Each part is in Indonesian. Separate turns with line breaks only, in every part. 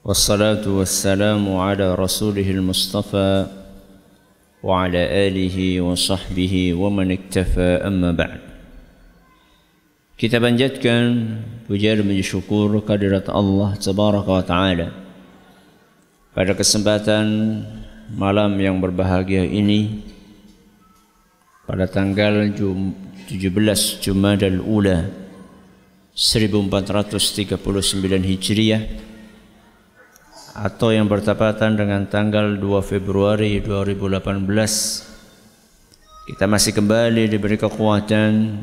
wassalatu wassalamu ala rasulihil mustafa wa ala alihi wa sahbihi wa man iktafa amma ba'd. Kita panjatkan puja dan puji syukur kehadirat Allah Tabaraka wa Ta'ala pada kesempatan malam yang berbahagia ini pada tanggal 17 Jumadal Ula 1439 Hijriah atau yang bertepatan dengan tanggal 2 Februari 2018 kita masih kembali diberi kekuatan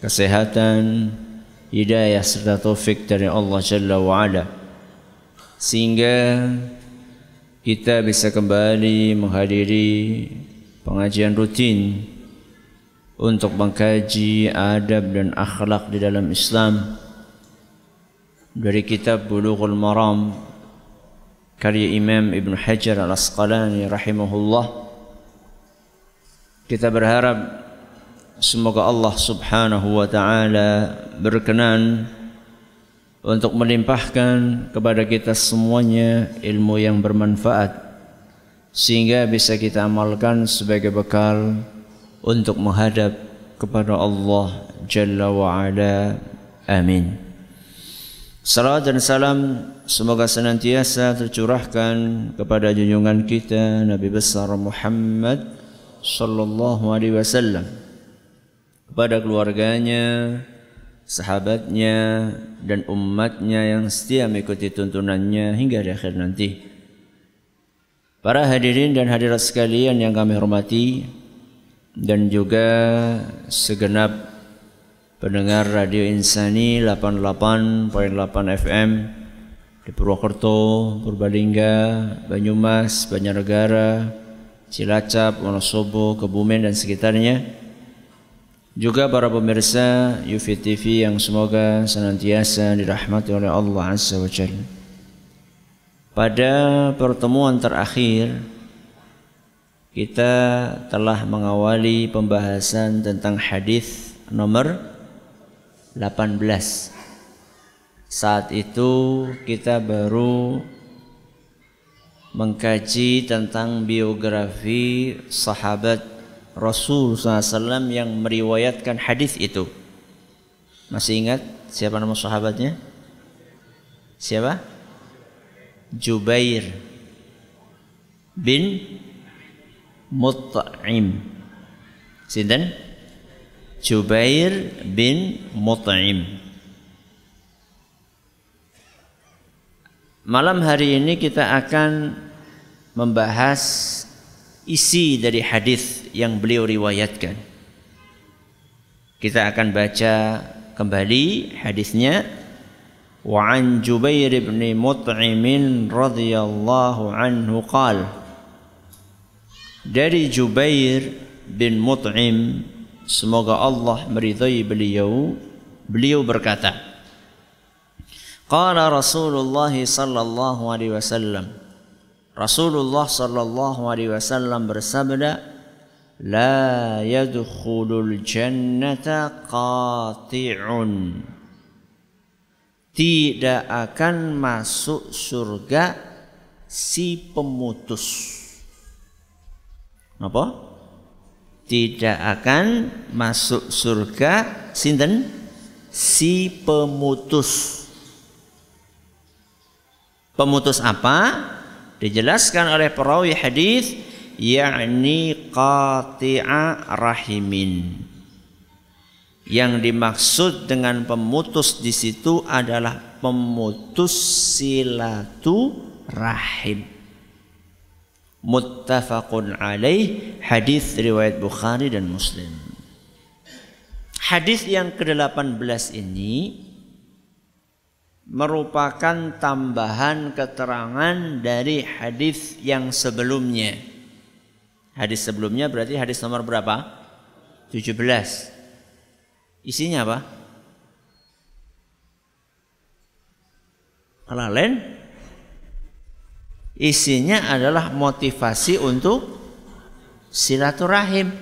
kesehatan, hidayah serta taufik dari Allah Jalla wa Ala. Sehingga kita bisa kembali menghadiri pengajian rutin untuk mengkaji adab dan akhlak di dalam Islam dari kitab Bulughul Maram karya Imam Ibn Hajar Al-Asqalani rahimahullah kita berharap Semoga Allah subhanahu wa ta'ala berkenan untuk melimpahkan kepada kita semuanya ilmu yang bermanfaat sehingga bisa kita amalkan sebagai bekal untuk menghadap kepada Allah Jalla wa Ala. Amin. Salam dan salam semoga senantiasa tercurahkan kepada junjungan kita Nabi besar Muhammad sallallahu alaihi wasallam kepada keluarganya, sahabatnya, dan umatnya yang setia mengikuti tuntunannya hingga di akhir nanti. Para hadirin dan hadirat sekalian yang kami hormati dan juga segenap pendengar Radio Insani 88.8 FM di Purwokerto, Purbalingga, Banyumas, Banjarnegara, Cilacap, Wonosobo, Kebumen dan sekitarnya juga para pemirsa Yufi TV yang semoga senantiasa dirahmati oleh Allah Azza wa Jalla. Pada pertemuan terakhir kita telah mengawali pembahasan tentang hadis nomor 18. Saat itu kita baru mengkaji tentang biografi sahabat Rasul SAW yang meriwayatkan hadis itu. Masih ingat siapa nama sahabatnya? Siapa? Jubair bin Mut'im. Sinten? Jubair bin Mut'im. Malam hari ini kita akan membahas isi dari hadis yang beliau riwayatkan. Kita akan baca kembali hadisnya. Wa an Jubair bin Mut'im radhiyallahu anhu qal Dari Jubair bin Mut'im semoga Allah meridai beliau beliau berkata Qala Rasulullah sallallahu alaihi wasallam Rasulullah sallallahu alaihi wasallam bersabda, "La yadkhulul jannata qati'un." Tidak akan masuk surga si pemutus. Apa? Tidak akan masuk surga sinten? Si pemutus. Pemutus apa? dijelaskan oleh perawi hadis yakni qati'a rahimin. Yang dimaksud dengan pemutus di situ adalah pemutus silatu rahim muttafaqun alaih hadis riwayat Bukhari dan Muslim. Hadis yang ke-18 ini merupakan tambahan keterangan dari hadis yang sebelumnya. Hadis sebelumnya berarti hadis nomor berapa? 17. Isinya apa? Kelalen isinya adalah motivasi untuk silaturahim.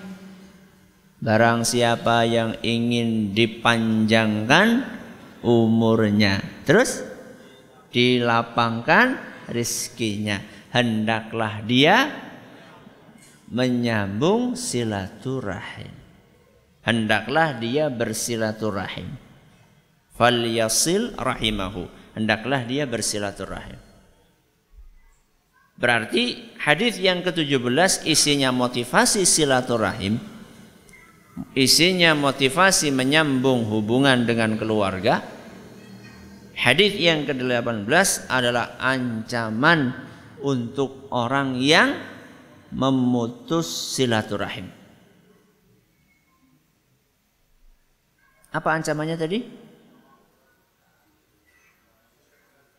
Barang siapa yang ingin dipanjangkan umurnya. Terus dilapangkan rizkinya. Hendaklah dia menyambung silaturahim. Hendaklah dia bersilaturahim. Falyasil rahimahu. Hendaklah dia bersilaturahim. Berarti hadis yang ke-17 isinya motivasi silaturahim isinya motivasi menyambung hubungan dengan keluarga. Hadis yang ke-18 adalah ancaman untuk orang yang memutus silaturahim. Apa ancamannya tadi?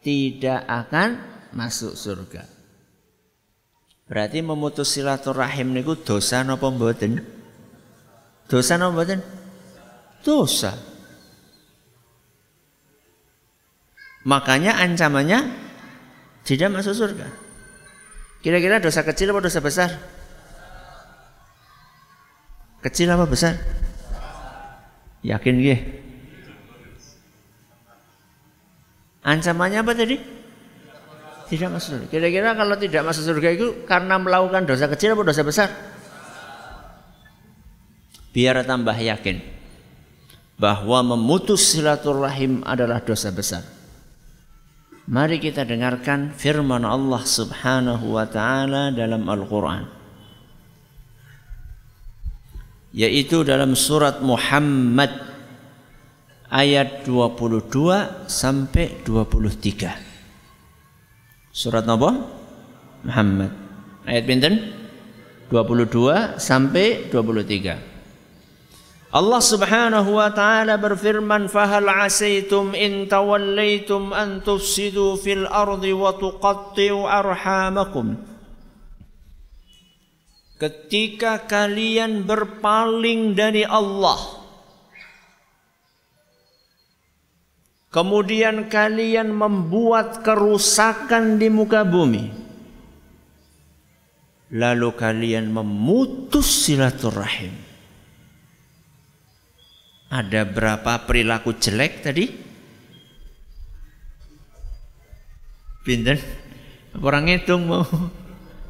Tidak akan masuk surga. Berarti memutus silaturahim niku dosa napa mboten? Dosa apa mboten? Dosa. Makanya ancamannya tidak masuk surga. Kira-kira dosa kecil apa dosa besar? Kecil apa besar? Yakin gih? Ancamannya apa tadi? Tidak masuk surga. Kira-kira kalau tidak masuk surga itu karena melakukan dosa kecil apa dosa besar? Biar tambah yakin bahwa memutus silaturahim adalah dosa besar. Mari kita dengarkan firman Allah Subhanahu wa taala dalam Al-Qur'an. Yaitu dalam surat Muhammad ayat 22 sampai 23. Surat apa? Muhammad. Ayat pinten? 22 sampai 23. Allah Subhanahu wa taala berfirman fahal asaitum in tawallaitum an tufsidu fil ardi wa tuqatti'u arhamakum? Ketika kalian berpaling dari Allah Kemudian kalian membuat kerusakan di muka bumi Lalu kalian memutus silaturahim ada berapa perilaku jelek tadi? Pinter. Orang ngitung mau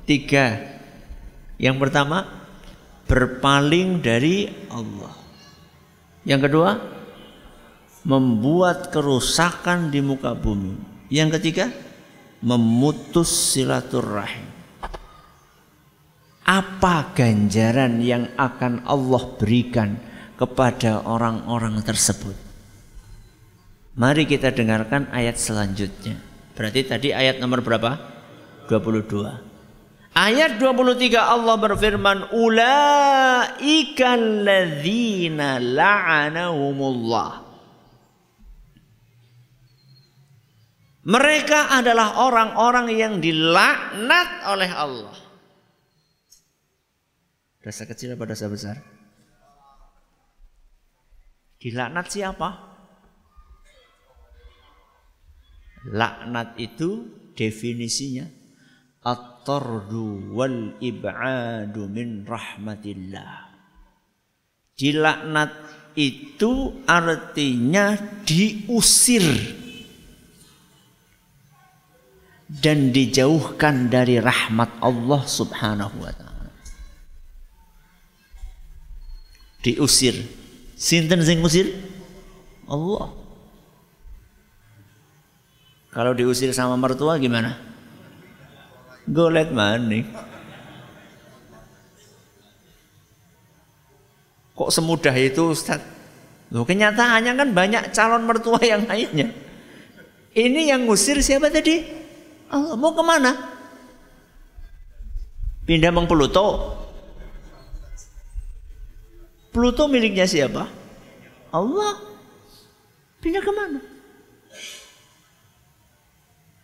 tiga. Yang pertama berpaling dari Allah. Yang kedua membuat kerusakan di muka bumi. Yang ketiga memutus silaturahim. Apa ganjaran yang akan Allah berikan kepada orang-orang tersebut. Mari kita dengarkan ayat selanjutnya. Berarti tadi ayat nomor berapa? 22. Ayat 23 Allah berfirman, "Ulaika alladzina la'anahumullah." Mereka adalah orang-orang yang dilaknat oleh Allah. Dosa kecil apa dosa besar? Dilaknat siapa? Laknat itu definisinya at-tardu wal ib'adu min rahmatillah. Dilaknat itu artinya diusir dan dijauhkan dari rahmat Allah Subhanahu wa taala. Diusir Sinten sing ngusir? Allah. Kalau diusir sama mertua gimana? Golet maning. Kok semudah itu Ustaz? Loh kenyataannya kan banyak calon mertua yang lainnya. Ini yang ngusir siapa tadi? Allah mau ke mana? Pindah mengpeluto. Pluto miliknya siapa? Allah. Pindah ke mana?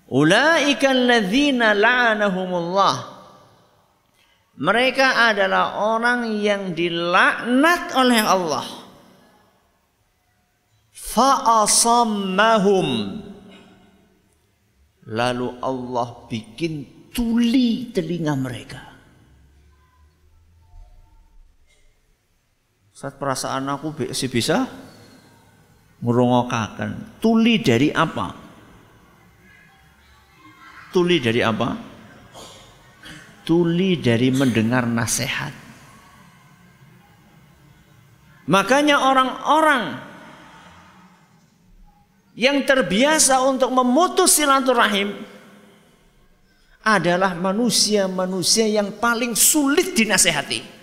Ulaika alladzina la'anahumullah. Mereka adalah orang yang dilaknat oleh Allah. Fa'asammahum. Lalu Allah bikin tuli telinga mereka. Saat perasaan aku sih bisa ngrungokaken. Tuli dari apa? Tuli dari apa? Tuli dari mendengar nasihat. Makanya orang-orang yang terbiasa untuk memutus silaturahim adalah manusia-manusia yang paling sulit dinasehati.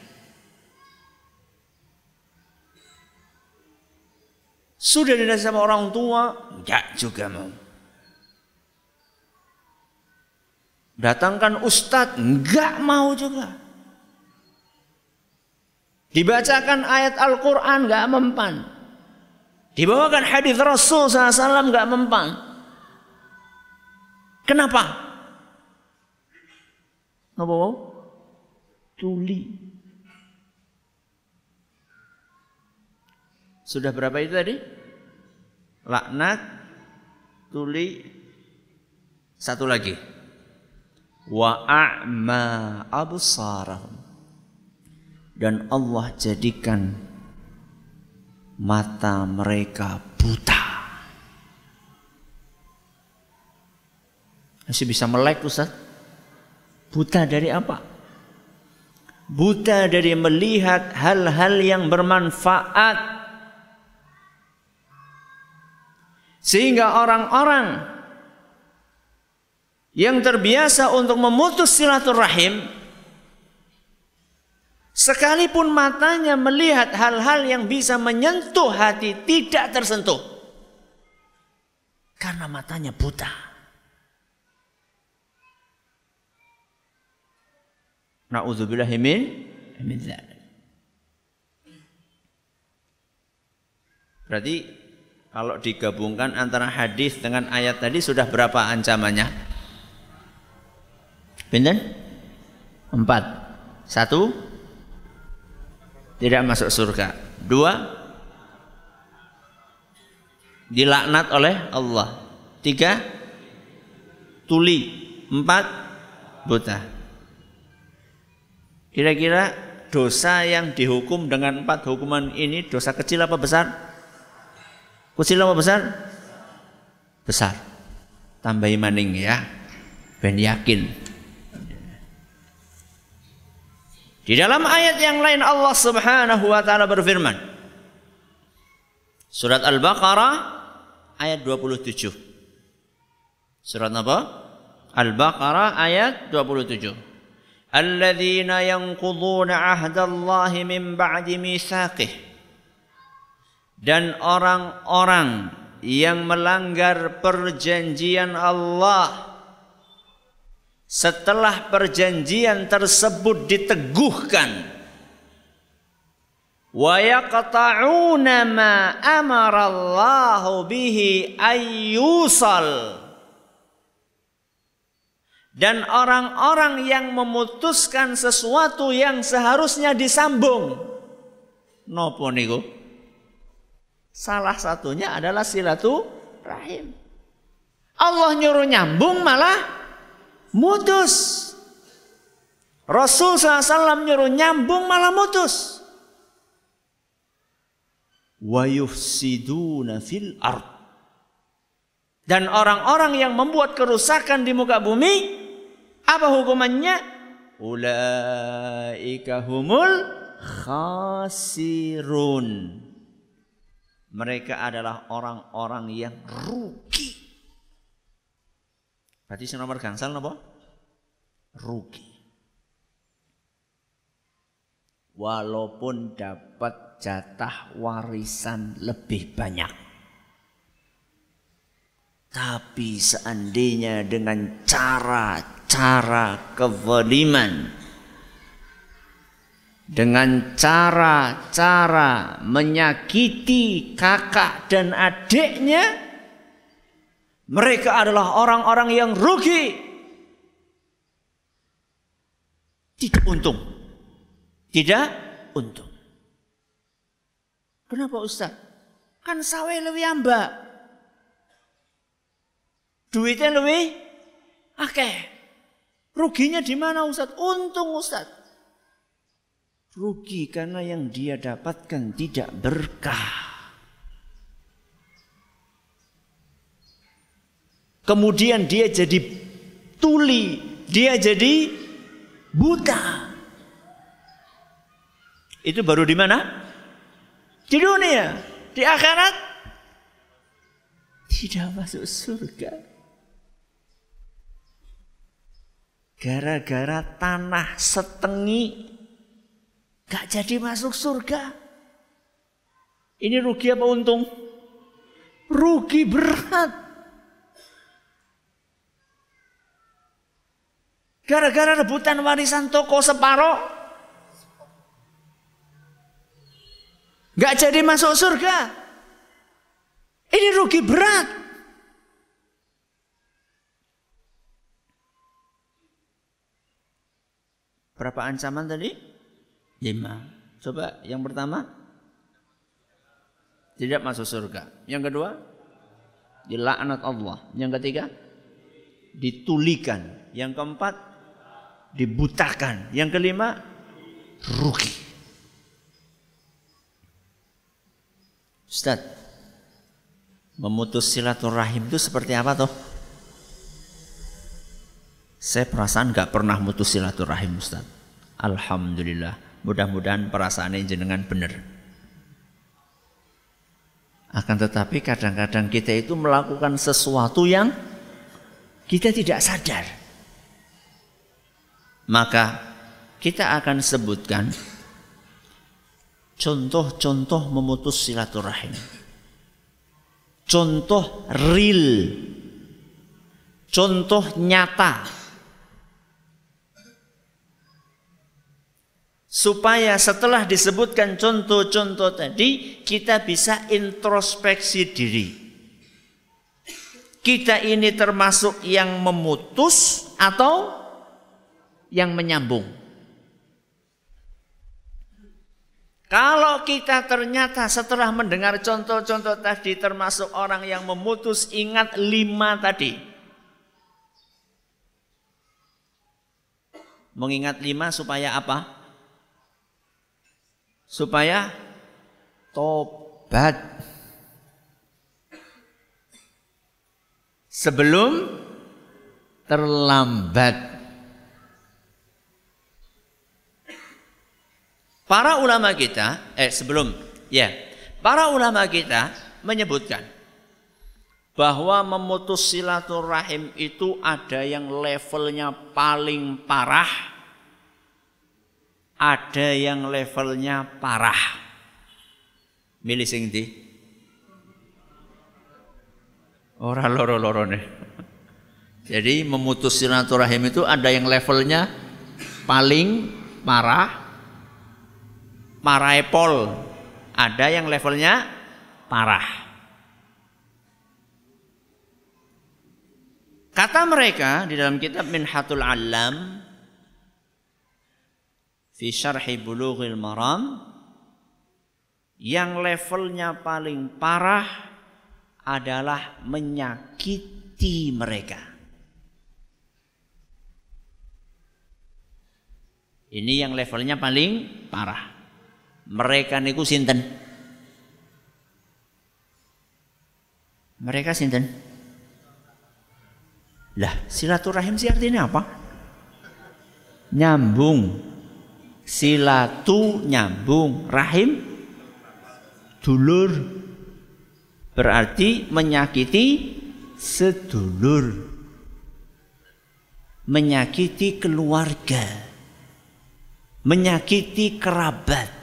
Sudah dinasehati sama orang tua, enggak juga mau. Datangkan ustadz, enggak mau juga. Dibacakan ayat Al-Quran, enggak mempan. Dibawakan hadis Rasul SAW, enggak mempan. Kenapa? Apa mau? Tuli. Sudah berapa itu tadi? Laknat, tuli, satu lagi. Wa a'ma absarahum. Dan Allah jadikan mata mereka buta. Masih bisa melek Ustaz? Buta dari apa? Buta dari melihat hal-hal yang bermanfaat. Sehingga orang-orang yang terbiasa untuk memutus silaturahim sekalipun matanya melihat hal-hal yang bisa menyentuh hati tidak tersentuh karena matanya buta. Berarti kalau digabungkan antara hadis dengan ayat tadi sudah berapa ancamannya? Benar? Empat. Satu, tidak masuk surga. Dua, dilaknat oleh Allah. Tiga, tuli. Empat, buta. Kira-kira dosa yang dihukum dengan empat hukuman ini dosa kecil apa besar? Kecil apa besar? Besar. Tambahi maning ya. Ben yakin. Di dalam ayat yang lain Allah Subhanahu wa taala berfirman. Surat Al-Baqarah ayat 27. Surat apa? Al-Baqarah ayat 27. الذين ينقضون عهد الله من بعد ميثاقه dan orang-orang yang melanggar perjanjian Allah setelah perjanjian tersebut diteguhkan wa yaqta'una ma amara Allah bihi ayyusal dan orang-orang yang memutuskan sesuatu yang seharusnya disambung. Nopo niku? Salah satunya adalah silaturahim. Allah nyuruh nyambung malah mutus. Rasul SAW nyuruh nyambung malah mutus. Wa yufsiduna fil ard. Dan orang-orang yang membuat kerusakan di muka bumi apa hukumannya? Ulaika humul khasirun. Mereka adalah orang-orang yang rugi. Berarti sing nomor gangsal napa? Rugi. Walaupun dapat jatah warisan lebih banyak. Tapi seandainya dengan cara-cara kezaliman dengan cara-cara menyakiti kakak dan adiknya Mereka adalah orang-orang yang rugi. Tidak untung. Tidak untung. Kenapa Ustaz? Kan sawe lebih ambak. Duitnya lebih oke. Ruginya di mana Ustaz? Untung Ustaz. Rugi karena yang dia dapatkan tidak berkah. Kemudian dia jadi tuli, dia jadi buta. Itu baru di mana? Di dunia, di akhirat tidak masuk surga. Gara-gara tanah setengi gak jadi masuk surga. Ini rugi apa untung? Rugi berat. Gara-gara rebutan warisan toko separoh. Gak jadi masuk surga. Ini rugi berat. Berapa ancaman tadi? Lima. Coba yang pertama. Tidak masuk surga. Yang kedua. Dilaknat Allah. Yang ketiga. Ditulikan. Yang keempat dibutakan. Yang kelima, rugi. Ustaz, memutus silaturahim itu seperti apa toh? Saya perasaan gak pernah mutus silaturahim Ustaz. Alhamdulillah. Mudah-mudahan perasaan ini jenengan benar. Akan tetapi kadang-kadang kita itu melakukan sesuatu yang kita tidak sadar maka kita akan sebutkan contoh-contoh memutus silaturahim. Contoh real. Contoh nyata. Supaya setelah disebutkan contoh-contoh tadi, kita bisa introspeksi diri. Kita ini termasuk yang memutus atau yang menyambung. Kalau kita ternyata setelah mendengar contoh-contoh tadi termasuk orang yang memutus ingat lima tadi. Mengingat lima supaya apa? Supaya tobat. Sebelum terlambat. Para ulama kita, eh sebelum, ya, para ulama kita menyebutkan bahwa memutus silaturahim itu ada yang levelnya paling parah, ada yang levelnya parah. Milih sing di? Orang loro-loro nih. Jadi memutus silaturahim itu ada yang levelnya paling parah, Maraepol. Ada yang levelnya parah. Kata mereka di dalam kitab Minhatul Alam fi syarhi bulughil maram yang levelnya paling parah adalah menyakiti mereka. Ini yang levelnya paling parah. Mereka niku sinten? Mereka sinten? Lah silaturahim sih artinya apa? Nyambung silatu nyambung rahim. Dulur. Berarti menyakiti sedulur. Menyakiti keluarga. Menyakiti kerabat.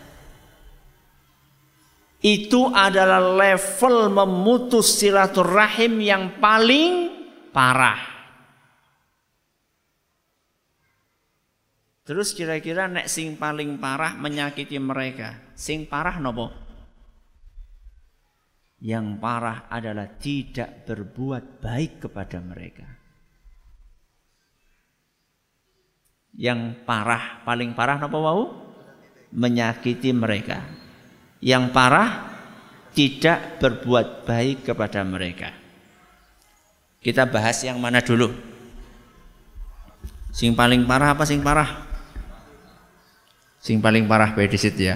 Itu adalah level memutus silaturahim yang paling parah. Terus kira-kira nek sing paling parah menyakiti mereka. Sing parah nopo? Yang parah adalah tidak berbuat baik kepada mereka. Yang parah, paling parah apa wau? Menyakiti mereka. Yang parah tidak berbuat baik kepada mereka. Kita bahas yang mana dulu? Sing paling parah apa sing parah? Sing paling parah bedisit ya.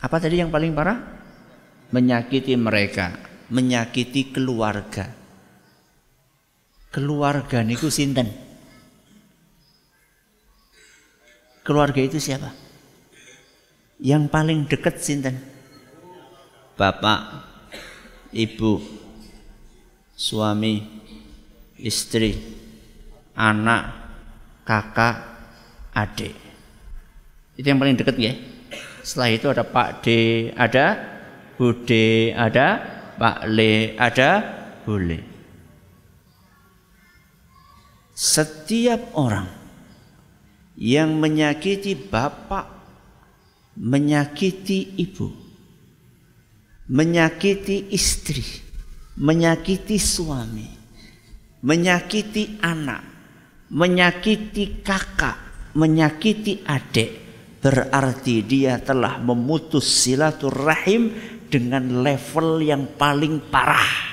Apa tadi yang paling parah? Menyakiti mereka, menyakiti keluarga. Keluarga niku sinten? Keluarga itu siapa? Yang paling dekat sinten? Bapak, ibu, suami, istri, anak, kakak, adik. Itu yang paling dekat ya. Setelah itu ada Pak D, ada Bude, ada Pak Le, ada Bule. Setiap orang yang menyakiti bapak, menyakiti ibu, menyakiti istri, menyakiti suami, menyakiti anak, menyakiti kakak, menyakiti adik, berarti dia telah memutus silaturahim dengan level yang paling parah.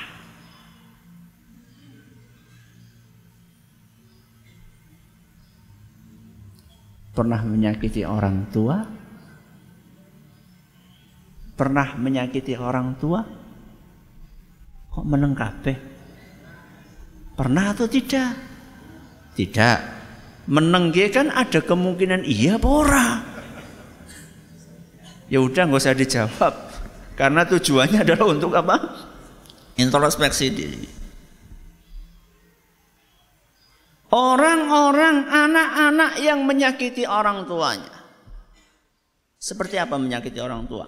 Pernah menyakiti orang tua? Pernah menyakiti orang tua? Kok meneng Pernah atau tidak? Tidak. Meneng kan ada kemungkinan iya apa ora? Ya udah nggak usah dijawab karena tujuannya adalah untuk apa? Introspeksi diri. Orang-orang anak-anak yang menyakiti orang tuanya. Seperti apa menyakiti orang tua?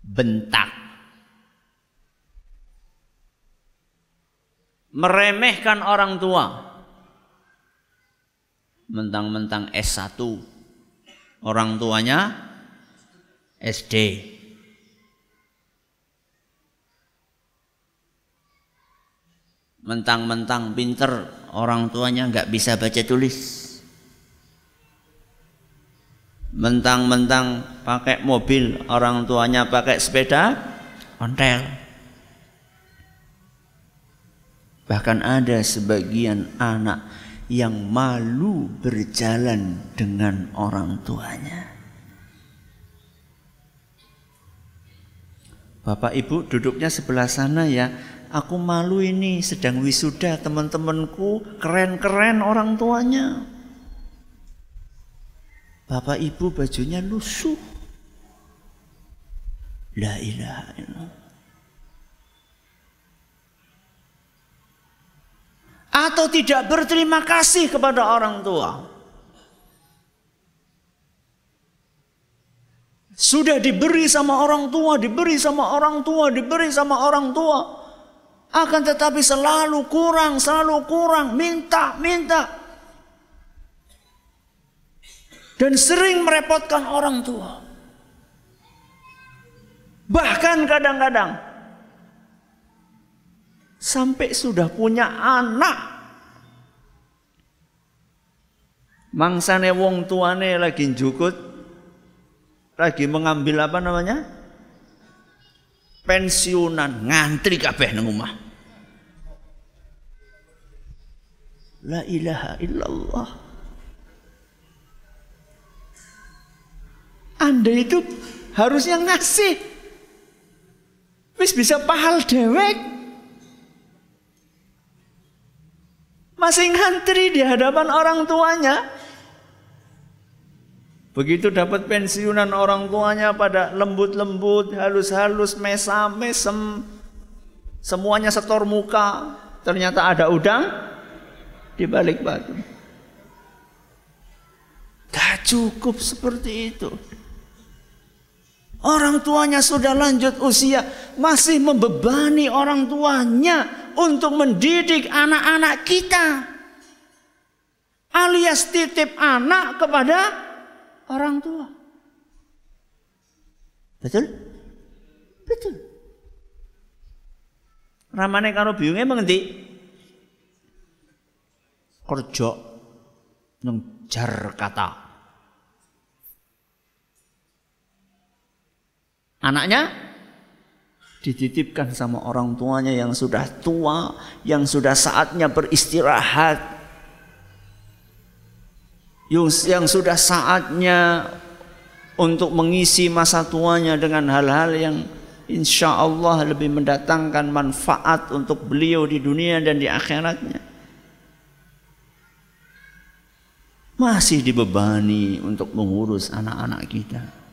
Bentak. Meremehkan orang tua. Mentang-mentang S1. Orang tuanya SD. Mentang-mentang pinter, orang tuanya nggak bisa baca tulis. Mentang-mentang pakai mobil, orang tuanya pakai sepeda ontel. Bahkan ada sebagian anak yang malu berjalan dengan orang tuanya. Bapak Ibu duduknya sebelah sana ya. Aku malu ini sedang wisuda teman-temanku keren-keren orang tuanya. Bapak Ibu bajunya lusuh. La ilaha illallah. Atau tidak berterima kasih kepada orang tua. Sudah diberi sama orang tua, diberi sama orang tua, diberi sama orang tua. Akan tetapi selalu kurang, selalu kurang, minta, minta. Dan sering merepotkan orang tua. Bahkan kadang-kadang sampai sudah punya anak mangsane wong tuane lagi jukut lagi mengambil apa namanya? pensiunan ngantri kabeh nang omah. La ilaha illallah. Anda itu harusnya ngasih. Wis bisa pahal dewek. Masih ngantri di hadapan orang tuanya. Begitu dapat pensiunan orang tuanya pada lembut-lembut, halus-halus, mesam-mesem, semuanya setor muka, ternyata ada udang di balik batu. Gak cukup seperti itu. Orang tuanya sudah lanjut usia, masih membebani orang tuanya untuk mendidik anak-anak kita. Alias titip anak kepada orang tua. Betul? Betul. Ramane karo biyunge mengendi? Kerja nang jar kata. Anaknya dititipkan sama orang tuanya yang sudah tua, yang sudah saatnya beristirahat, yang sudah saatnya untuk mengisi masa tuanya dengan hal-hal yang insya Allah lebih mendatangkan manfaat untuk beliau di dunia dan di akhiratnya. Masih dibebani untuk mengurus anak-anak kita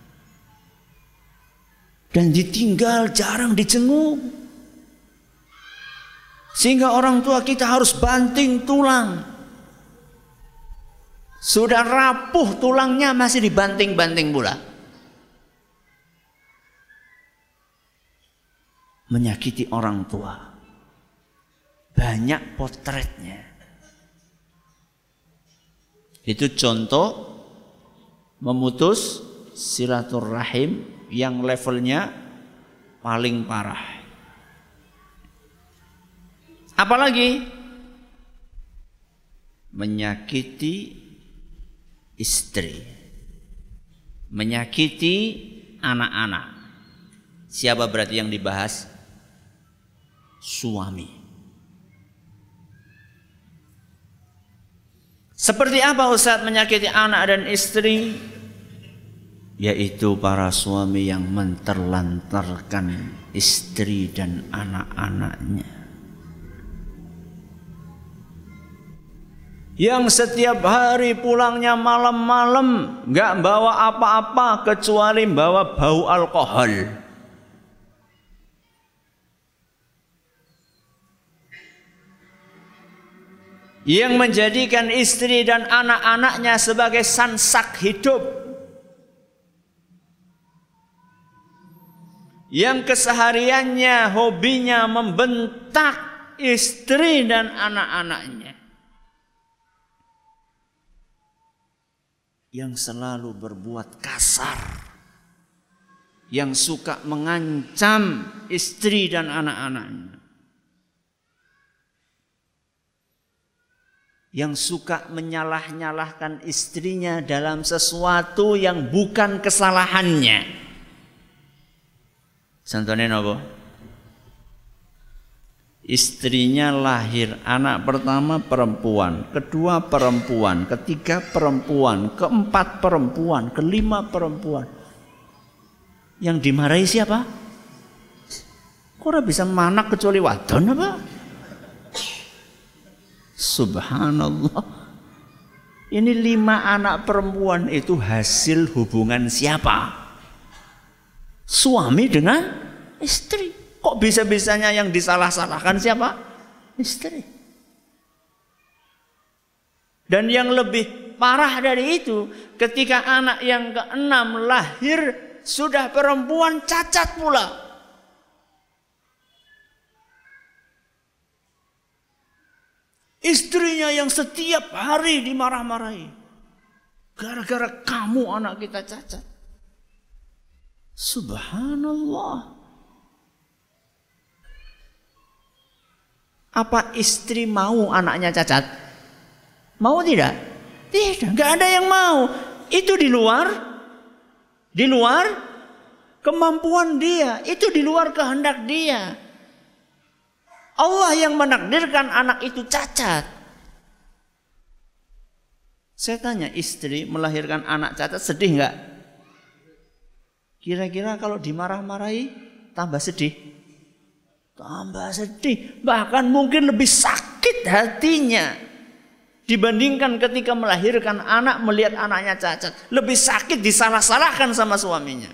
dan ditinggal jarang dicenguk. Sehingga orang tua kita harus banting tulang. Sudah rapuh tulangnya masih dibanting-banting pula. Menyakiti orang tua. Banyak potretnya. Itu contoh memutus silaturahim yang levelnya paling parah. Apalagi menyakiti istri, menyakiti anak-anak. Siapa berarti yang dibahas? Suami. Seperti apa Ustaz menyakiti anak dan istri? Yaitu para suami yang menterlantarkan istri dan anak-anaknya. Yang setiap hari pulangnya malam-malam nggak bawa apa-apa kecuali bawa bau alkohol. Yang menjadikan istri dan anak-anaknya sebagai sansak hidup yang kesehariannya hobinya membentak istri dan anak-anaknya. Yang selalu berbuat kasar. Yang suka mengancam istri dan anak-anaknya. Yang suka menyalah-nyalahkan istrinya dalam sesuatu yang bukan kesalahannya Santone nopo? Istrinya lahir anak pertama perempuan, kedua perempuan, ketiga perempuan, keempat perempuan, kelima perempuan. Yang dimarahi siapa? Kok bisa manak kecuali wadon apa? Subhanallah. Ini lima anak perempuan itu hasil hubungan siapa? Suami dengan istri. Kok bisa-bisanya yang disalah-salahkan siapa? Istri. Dan yang lebih parah dari itu, ketika anak yang keenam lahir sudah perempuan cacat pula. Istrinya yang setiap hari dimarah-marahi. Gara-gara kamu anak kita cacat. Subhanallah. Apa istri mau anaknya cacat? Mau tidak? Tidak, nggak ada yang mau. Itu di luar, di luar kemampuan dia. Itu di luar kehendak dia. Allah yang menakdirkan anak itu cacat. Saya tanya istri melahirkan anak cacat sedih nggak? Kira-kira kalau dimarah-marahi tambah sedih? Tambah sedih, bahkan mungkin lebih sakit hatinya dibandingkan ketika melahirkan anak melihat anaknya cacat. Lebih sakit disalah-salahkan sama suaminya.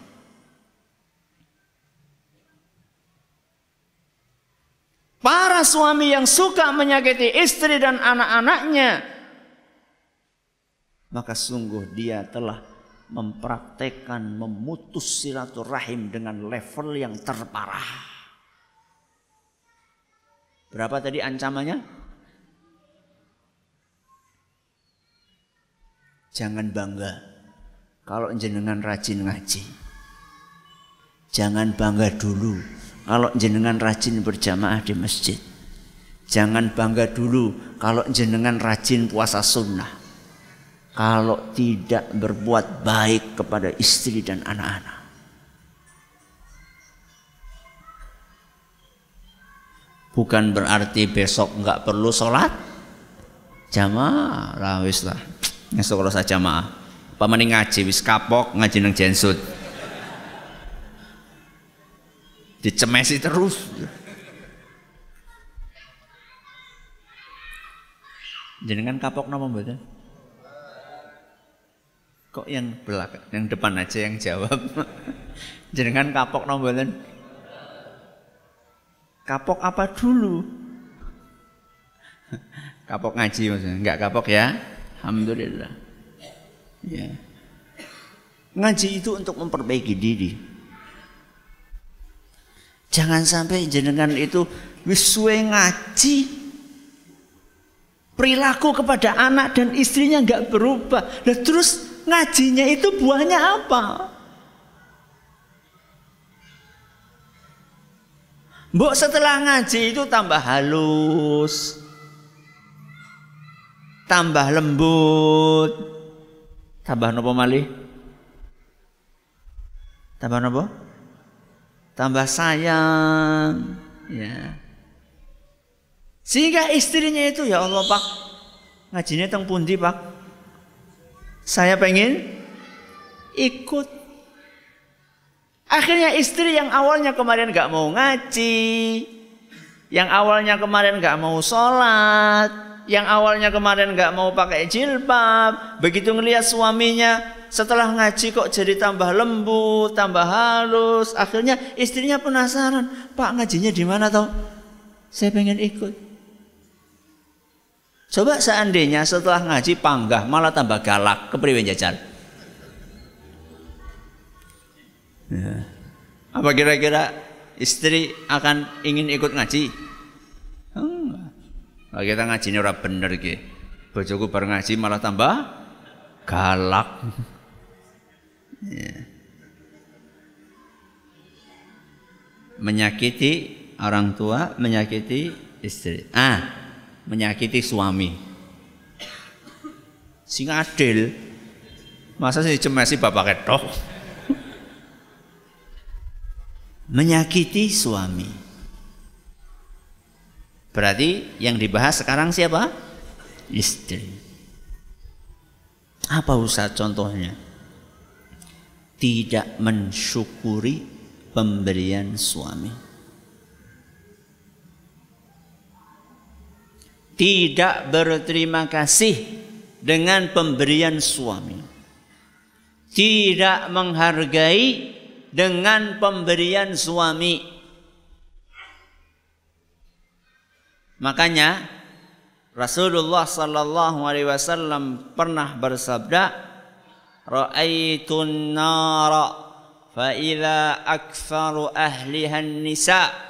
Para suami yang suka menyakiti istri dan anak-anaknya, maka sungguh dia telah mempraktekkan memutus silaturahim dengan level yang terparah. Berapa tadi ancamannya? Jangan bangga kalau jenengan rajin ngaji. Jangan bangga dulu kalau jenengan rajin berjamaah di masjid. Jangan bangga dulu kalau jenengan rajin puasa sunnah. Kalau tidak berbuat baik kepada istri dan anak-anak. Bukan berarti besok nggak perlu sholat jamaah lah wis lah. Ngesuk saja jamaah. Pamane ngaji wis kapok ngaji nang jensut. Dicemesi terus. Jenengan kapok nama mboten? Kok yang belakang, yang depan aja yang jawab. Jenengan kapok nama mboten? Kapok apa dulu? kapok ngaji maksudnya. Enggak kapok ya? Alhamdulillah. Ya. Ngaji itu untuk memperbaiki diri. Jangan sampai jenengan itu wiswe ngaji perilaku kepada anak dan istrinya nggak berubah. Dan terus ngajinya itu buahnya apa? Mbok setelah ngaji itu tambah halus, tambah lembut, tambah nopo malih? Tambah nopo? Tambah sayang, ya. Sehingga istrinya itu ya Allah Pak, ngajinya teng pundi Pak? Saya pengen ikut. Akhirnya istri yang awalnya kemarin gak mau ngaji, yang awalnya kemarin gak mau sholat, yang awalnya kemarin gak mau pakai jilbab, begitu ngelihat suaminya setelah ngaji kok jadi tambah lembut, tambah halus. Akhirnya istrinya penasaran, Pak ngajinya di mana tau? Saya pengen ikut. Coba seandainya setelah ngaji panggah malah tambah galak, kepriwe jajal? Ya. Apa kira-kira istri akan ingin ikut ngaji? Kalau kita ngaji ini orang bener ki. Bojoku bareng ngaji malah tambah galak. ya. Menyakiti orang tua, menyakiti istri. Ah, menyakiti suami. Sing adil. Masa sih cemesi bapak ketok. menyakiti suami. Berarti yang dibahas sekarang siapa? Istri. Apa usah contohnya? Tidak mensyukuri pemberian suami. Tidak berterima kasih dengan pemberian suami. Tidak menghargai dengan pemberian suami. Makanya Rasulullah sallallahu alaihi wasallam pernah bersabda, "Ra'aitun nara fa idza aktsaru ahliha nisa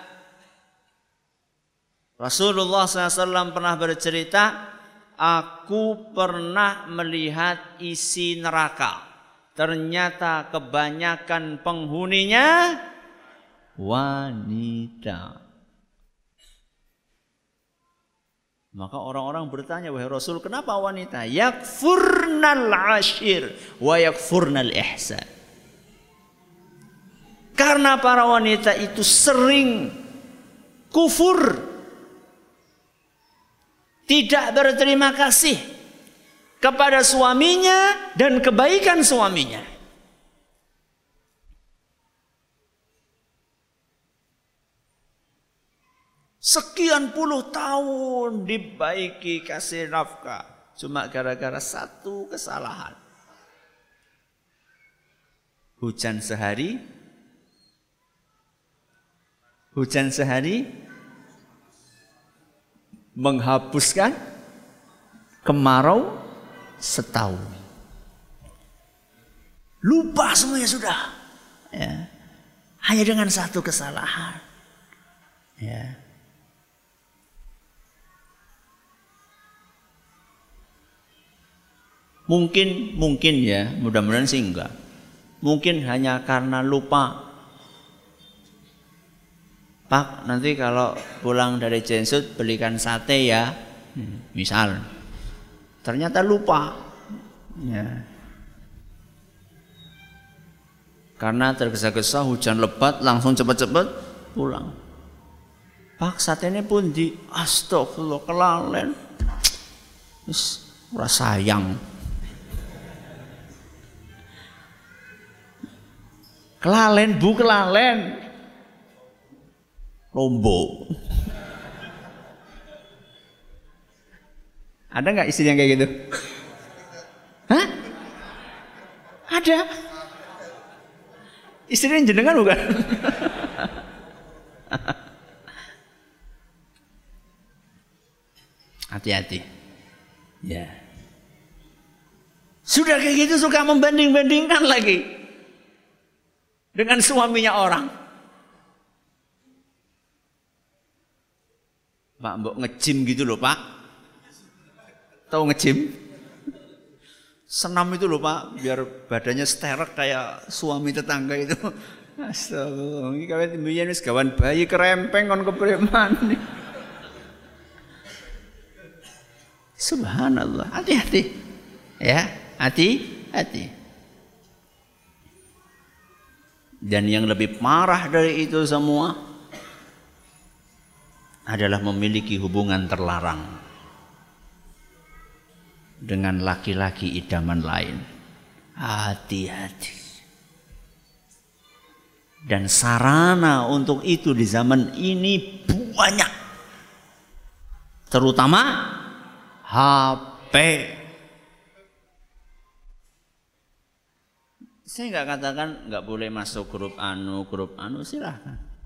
Rasulullah SAW pernah bercerita, aku pernah melihat isi neraka. Ternyata kebanyakan penghuninya wanita. Maka orang-orang bertanya, wahai Rasul, kenapa wanita? Yakfurnal ashir wa yakfurnal ihsan. Karena para wanita itu sering kufur tidak berterima kasih kepada suaminya dan kebaikan suaminya. Sekian puluh tahun dibaiki kasih nafkah. Cuma gara-gara satu kesalahan. Hujan sehari. Hujan sehari menghapuskan kemarau setahun. Lupa semuanya sudah. Ya. Hanya dengan satu kesalahan. Ya. Mungkin, mungkin ya, mudah-mudahan sih enggak. Mungkin hanya karena lupa Pak nanti kalau pulang dari Jensut belikan sate ya. Hmm, misal. Ternyata lupa. Ya. karena tergesa-gesa hujan lebat langsung cepat-cepat pulang. Pak satenya pun di astagfirullah kelalen. Wis ora sayang. Kelalen bu kelalen lombok. Ada nggak istri yang kayak gitu? Hah? Ada. Istri yang jenengan bukan? Hati-hati. Ya. Sudah kayak gitu suka membanding-bandingkan lagi dengan suaminya orang. Pak mbok ngejim gitu loh Pak. Tahu ngejim? Senam itu loh Pak, biar badannya sterek kayak suami tetangga itu. Astagfirullah, ini kawet mbiyen wis gawan bayi kerempeng kon kepreman. Subhanallah, hati-hati. Ya, hati-hati. Dan yang lebih parah dari itu semua, adalah memiliki hubungan terlarang dengan laki-laki idaman lain. Hati-hati. Dan sarana untuk itu di zaman ini banyak. Terutama HP. Saya nggak katakan nggak boleh masuk grup anu, grup anu silahkan.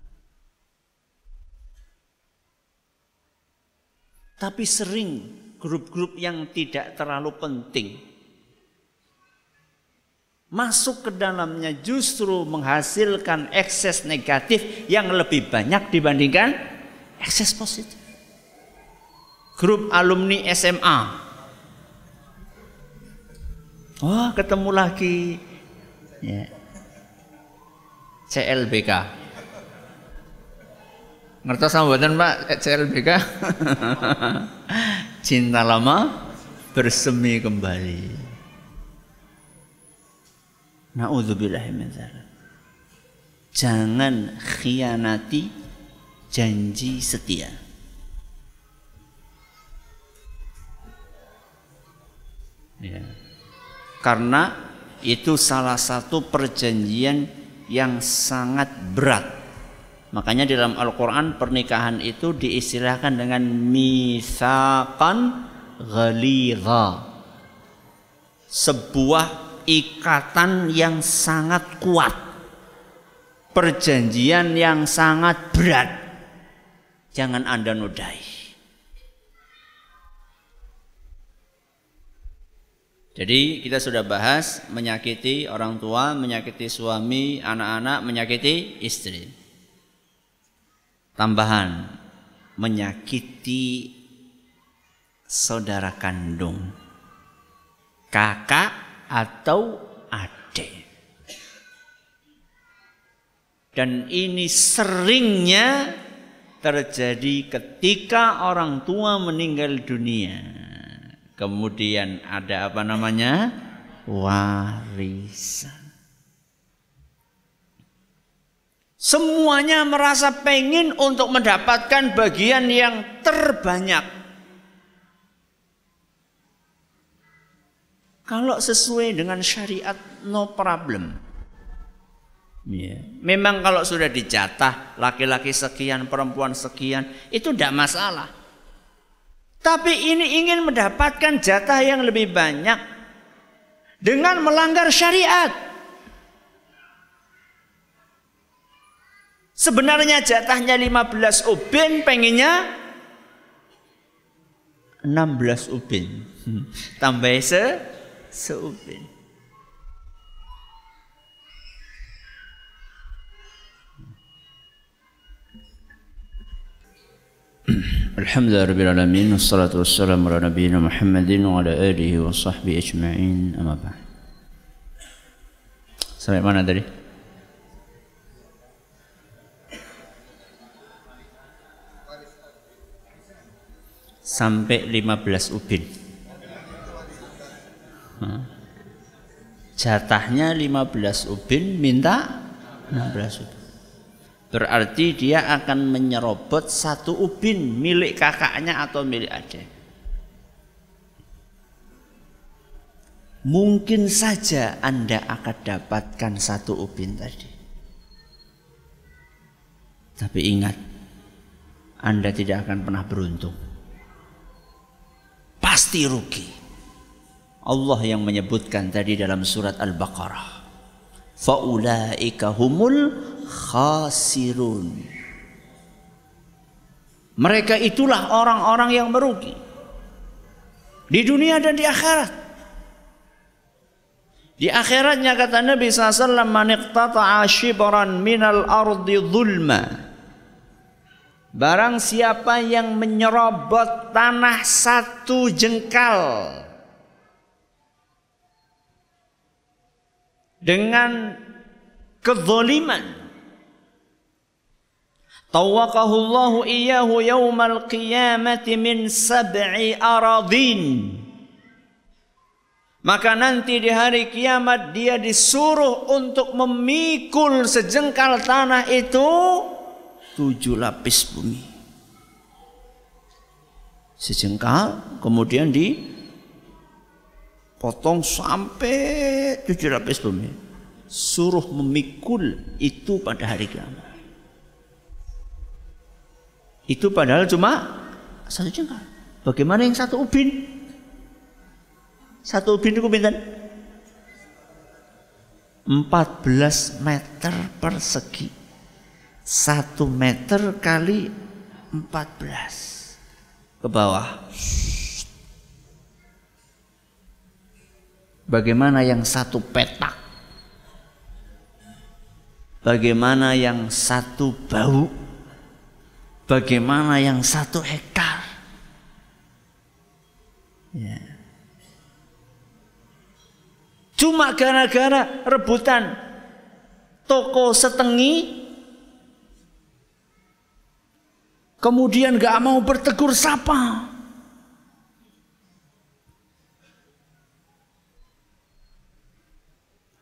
Tapi sering grup-grup yang tidak terlalu penting masuk ke dalamnya justru menghasilkan ekses negatif yang lebih banyak dibandingkan ekses positif. Grup alumni SMA. Wah, ketemu lagi. Ya. CLBK. Ngertos sambutan Pak CLBK? Cinta lama bersemi kembali. Nauzubillah min Jangan khianati janji setia. Ya. Karena itu salah satu perjanjian yang sangat berat Makanya di dalam Al-Quran pernikahan itu diistilahkan dengan misakan ghalidha. Sebuah ikatan yang sangat kuat. Perjanjian yang sangat berat. Jangan Anda nodai. Jadi kita sudah bahas menyakiti orang tua, menyakiti suami, anak-anak, menyakiti istri tambahan menyakiti saudara kandung kakak atau adik. Dan ini seringnya terjadi ketika orang tua meninggal dunia. Kemudian ada apa namanya? Warisan Semuanya merasa pengen untuk mendapatkan bagian yang terbanyak. Kalau sesuai dengan syariat, no problem. Yeah. Memang kalau sudah dijatah laki-laki sekian, perempuan sekian, itu tidak masalah. Tapi ini ingin mendapatkan jatah yang lebih banyak dengan melanggar syariat. Sebenarnya jatahnya 15 ubin, pengennya 16 ubin. Tambah se seubin. Alhamdulillah rabbil alamin wassalatu wassalamu ala nabiyyina Muhammadin wa ala alihi wa sahbihi ajma'in amma ba'd. Sampai mana tadi? Sampai 15 ubin. Jatahnya 15 ubin minta 16 ubin. Berarti dia akan menyerobot satu ubin milik kakaknya atau milik adik. Mungkin saja Anda akan dapatkan satu ubin tadi. Tapi ingat, Anda tidak akan pernah beruntung. Pasti rugi. Allah yang menyebutkan tadi dalam surat Al-Baqarah. Faulaika humul khasirun. Mereka itulah orang-orang yang merugi. Di dunia dan di akhirat. Di akhiratnya kata Nabi SAW, Man iqtata'a shibran minal ardi zulma. Barang siapa yang menyerobot tanah satu jengkal dengan kezaliman tawaqahu Allahu iyyahu yaumal qiyamati min sab'i aradin. Maka nanti di hari kiamat dia disuruh untuk memikul sejengkal tanah itu tujuh lapis bumi. Sejengkal kemudian dipotong sampai tujuh lapis bumi. Suruh memikul itu pada hari kiamat. Itu padahal cuma satu jengkal. Bagaimana yang satu ubin? Satu ubin itu pinten? 14 meter persegi. Satu meter kali 14 ke bawah. Bagaimana yang satu petak? Bagaimana yang satu bau? Bagaimana yang satu hektar? Ya. Cuma gara-gara rebutan toko setengi kemudian gak mau bertegur sapa.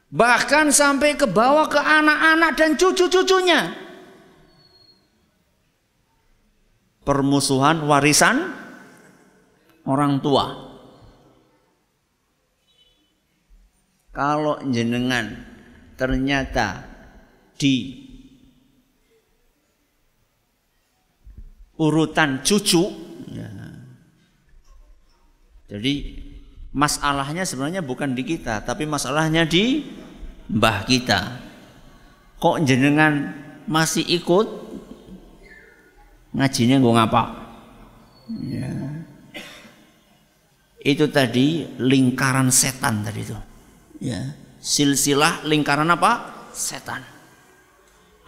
Bahkan sampai ke bawah ke anak-anak dan cucu-cucunya. Permusuhan warisan orang tua. kalau jenengan ternyata di urutan cucu. Ya. jadi masalahnya sebenarnya bukan di kita tapi masalahnya di mbah kita. Kok jenengan masih ikut ngajinya gue ngapa ya. itu tadi lingkaran setan tadi itu. Ya. Silsilah lingkaran apa? Setan.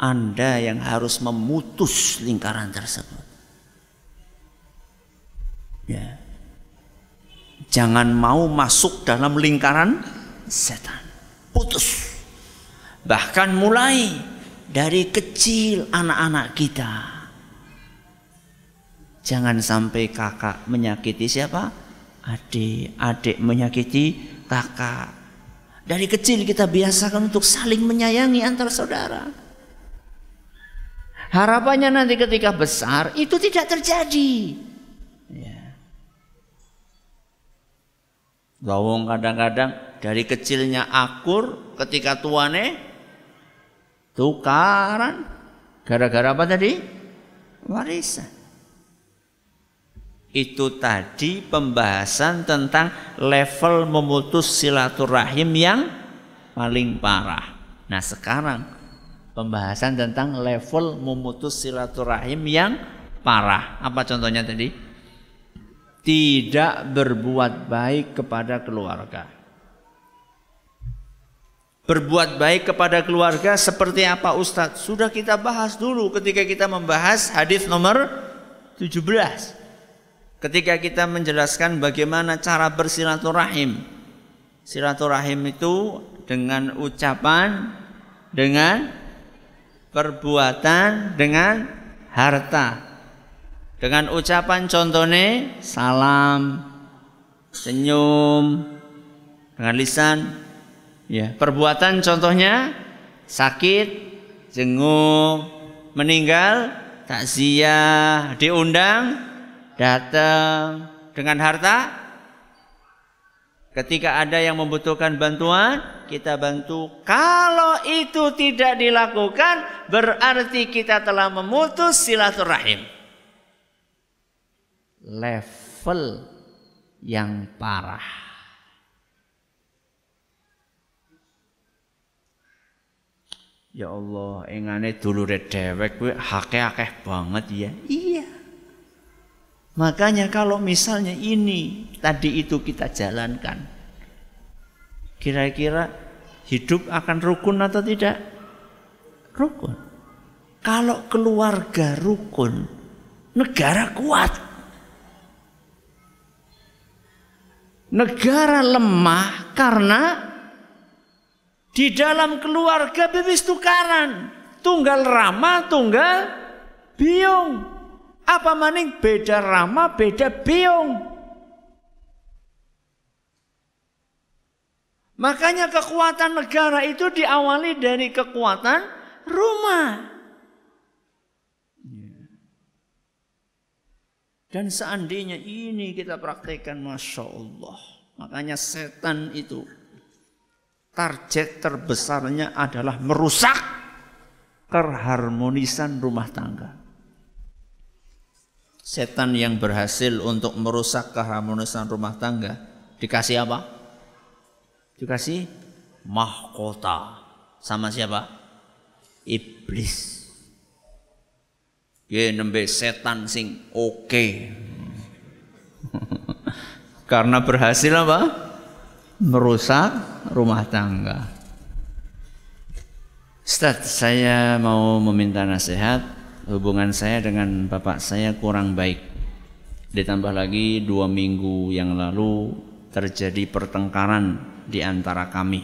Anda yang harus memutus lingkaran tersebut ya. Jangan mau masuk dalam lingkaran setan. Putus. Bahkan mulai dari kecil anak-anak kita. Jangan sampai kakak menyakiti siapa? Adik adik menyakiti kakak. Dari kecil kita biasakan untuk saling menyayangi antar saudara. Harapannya nanti ketika besar itu tidak terjadi. Gawong kadang-kadang dari kecilnya akur ketika tuane tukaran gara-gara apa tadi? Warisan itu tadi pembahasan tentang level memutus silaturahim yang paling parah. Nah, sekarang pembahasan tentang level memutus silaturahim yang parah. Apa contohnya tadi? Tidak berbuat baik kepada keluarga. Berbuat baik kepada keluarga seperti apa Ustadz? Sudah kita bahas dulu ketika kita membahas hadis nomor 17 ketika kita menjelaskan bagaimana cara bersilaturahim. Silaturahim itu dengan ucapan, dengan perbuatan, dengan harta. Dengan ucapan contohnya salam, senyum, dengan lisan. Ya, perbuatan contohnya sakit, jenguk, meninggal, takziah, diundang, datang dengan harta. Ketika ada yang membutuhkan bantuan, kita bantu. Kalau itu tidak dilakukan, berarti kita telah memutus silaturahim level yang parah. Ya Allah, engane dulure dewek kuwi akeh-akeh banget ya. Iya. Makanya kalau misalnya ini tadi itu kita jalankan. Kira-kira hidup akan rukun atau tidak? Rukun. Kalau keluarga rukun, negara kuat. Negara lemah karena di dalam keluarga bebas tukaran. Tunggal rama, tunggal biung. Apa maning beda rama, beda biung. Makanya kekuatan negara itu diawali dari kekuatan rumah. Dan seandainya ini kita praktekkan Masya Allah. Makanya setan itu target terbesarnya adalah merusak keharmonisan rumah tangga. Setan yang berhasil untuk merusak keharmonisan rumah tangga dikasih apa? Dikasih mahkota. Sama siapa? Iblis. Ya nembe setan sing oke. Karena berhasil apa? Merusak rumah tangga. Ustaz, saya mau meminta nasihat. Hubungan saya dengan bapak saya kurang baik. Ditambah lagi dua minggu yang lalu terjadi pertengkaran di antara kami.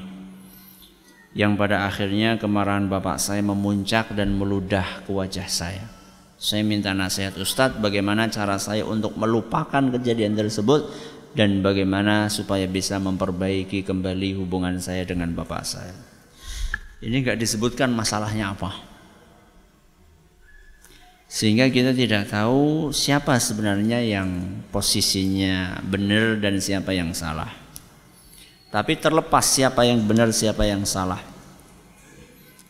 Yang pada akhirnya kemarahan bapak saya memuncak dan meludah ke wajah saya. Saya minta nasihat Ustadz bagaimana cara saya untuk melupakan kejadian tersebut dan bagaimana supaya bisa memperbaiki kembali hubungan saya dengan bapak saya. Ini nggak disebutkan masalahnya apa. Sehingga kita tidak tahu siapa sebenarnya yang posisinya benar dan siapa yang salah. Tapi terlepas siapa yang benar siapa yang salah.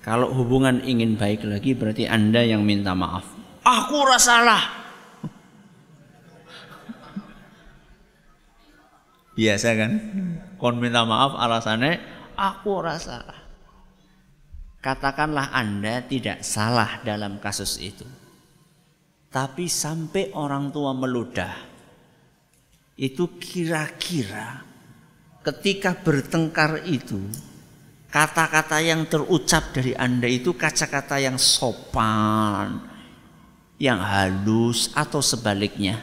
Kalau hubungan ingin baik lagi berarti Anda yang minta maaf. Aku rasalah. Biasa kan? Kon minta maaf alasannya aku rasalah. Katakanlah Anda tidak salah dalam kasus itu. Tapi sampai orang tua meludah. Itu kira-kira ketika bertengkar itu kata-kata yang terucap dari Anda itu kata-kata yang sopan, yang halus atau sebaliknya.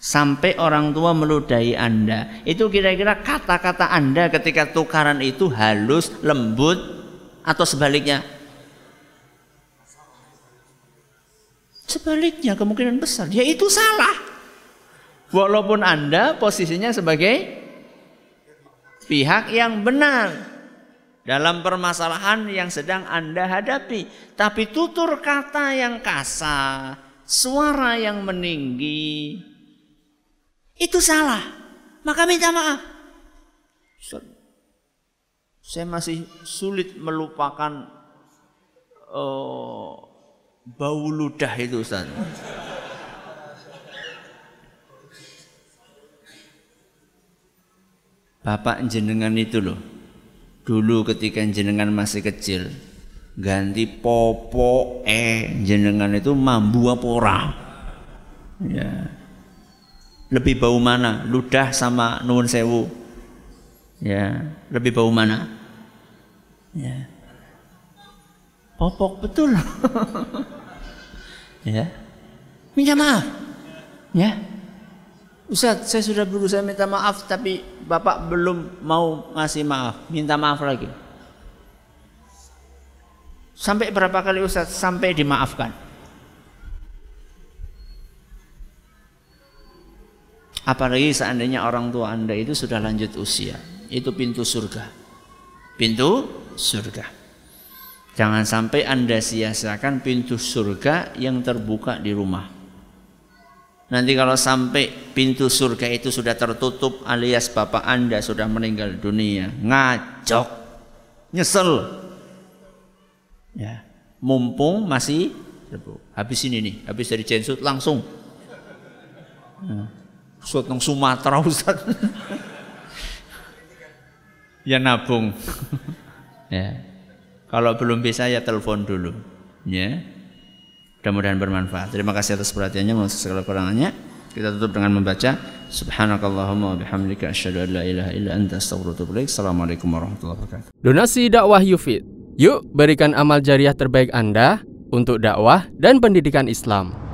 Sampai orang tua meludahi Anda. Itu kira-kira kata-kata Anda ketika tukaran itu halus, lembut atau sebaliknya? Sebaliknya kemungkinan besar. Ya itu salah. Walaupun Anda posisinya sebagai pihak yang benar dalam permasalahan yang sedang Anda hadapi. Tapi tutur kata yang kasar, suara yang meninggi, itu salah. Maka minta maaf. Saya masih sulit melupakan uh, bau ludah itu Ustaz. Bapak jenengan itu loh dulu ketika jenengan masih kecil ganti popo eh jenengan itu mambu apa ora? Ya. Lebih bau mana? Ludah sama nuwun sewu. Ya lebih bau mana? Ya. Popok betul. Ya. Minta maaf. Ya Ustaz, saya sudah berusaha minta maaf tapi Bapak belum mau ngasih maaf, minta maaf lagi. Sampai berapa kali Ustaz sampai dimaafkan? Apalagi seandainya orang tua Anda itu sudah lanjut usia, itu pintu surga. Pintu surga. Jangan sampai Anda sia-siakan pintu surga yang terbuka di rumah. Nanti kalau sampai pintu surga itu sudah tertutup alias bapak Anda sudah meninggal dunia, ngajok, nyesel. Ya, mumpung masih habis ini nih, habis dari censut langsung. Ya Ustaz nang Sumatera Ustaz. ya nabung. ya. Kalau belum bisa ya telepon dulu. Ya. Mudah-mudahan bermanfaat. Terima kasih atas perhatiannya. Mohon segala kurangannya. Kita tutup dengan membaca Subhanakallahumma wa bihamdika asyhadu an la ilaha illa anta astaghfiruka wa Assalamualaikum warahmatullahi wabarakatuh.
Donasi dakwah Yufid. Yuk berikan amal jariah terbaik Anda untuk dakwah dan pendidikan Islam.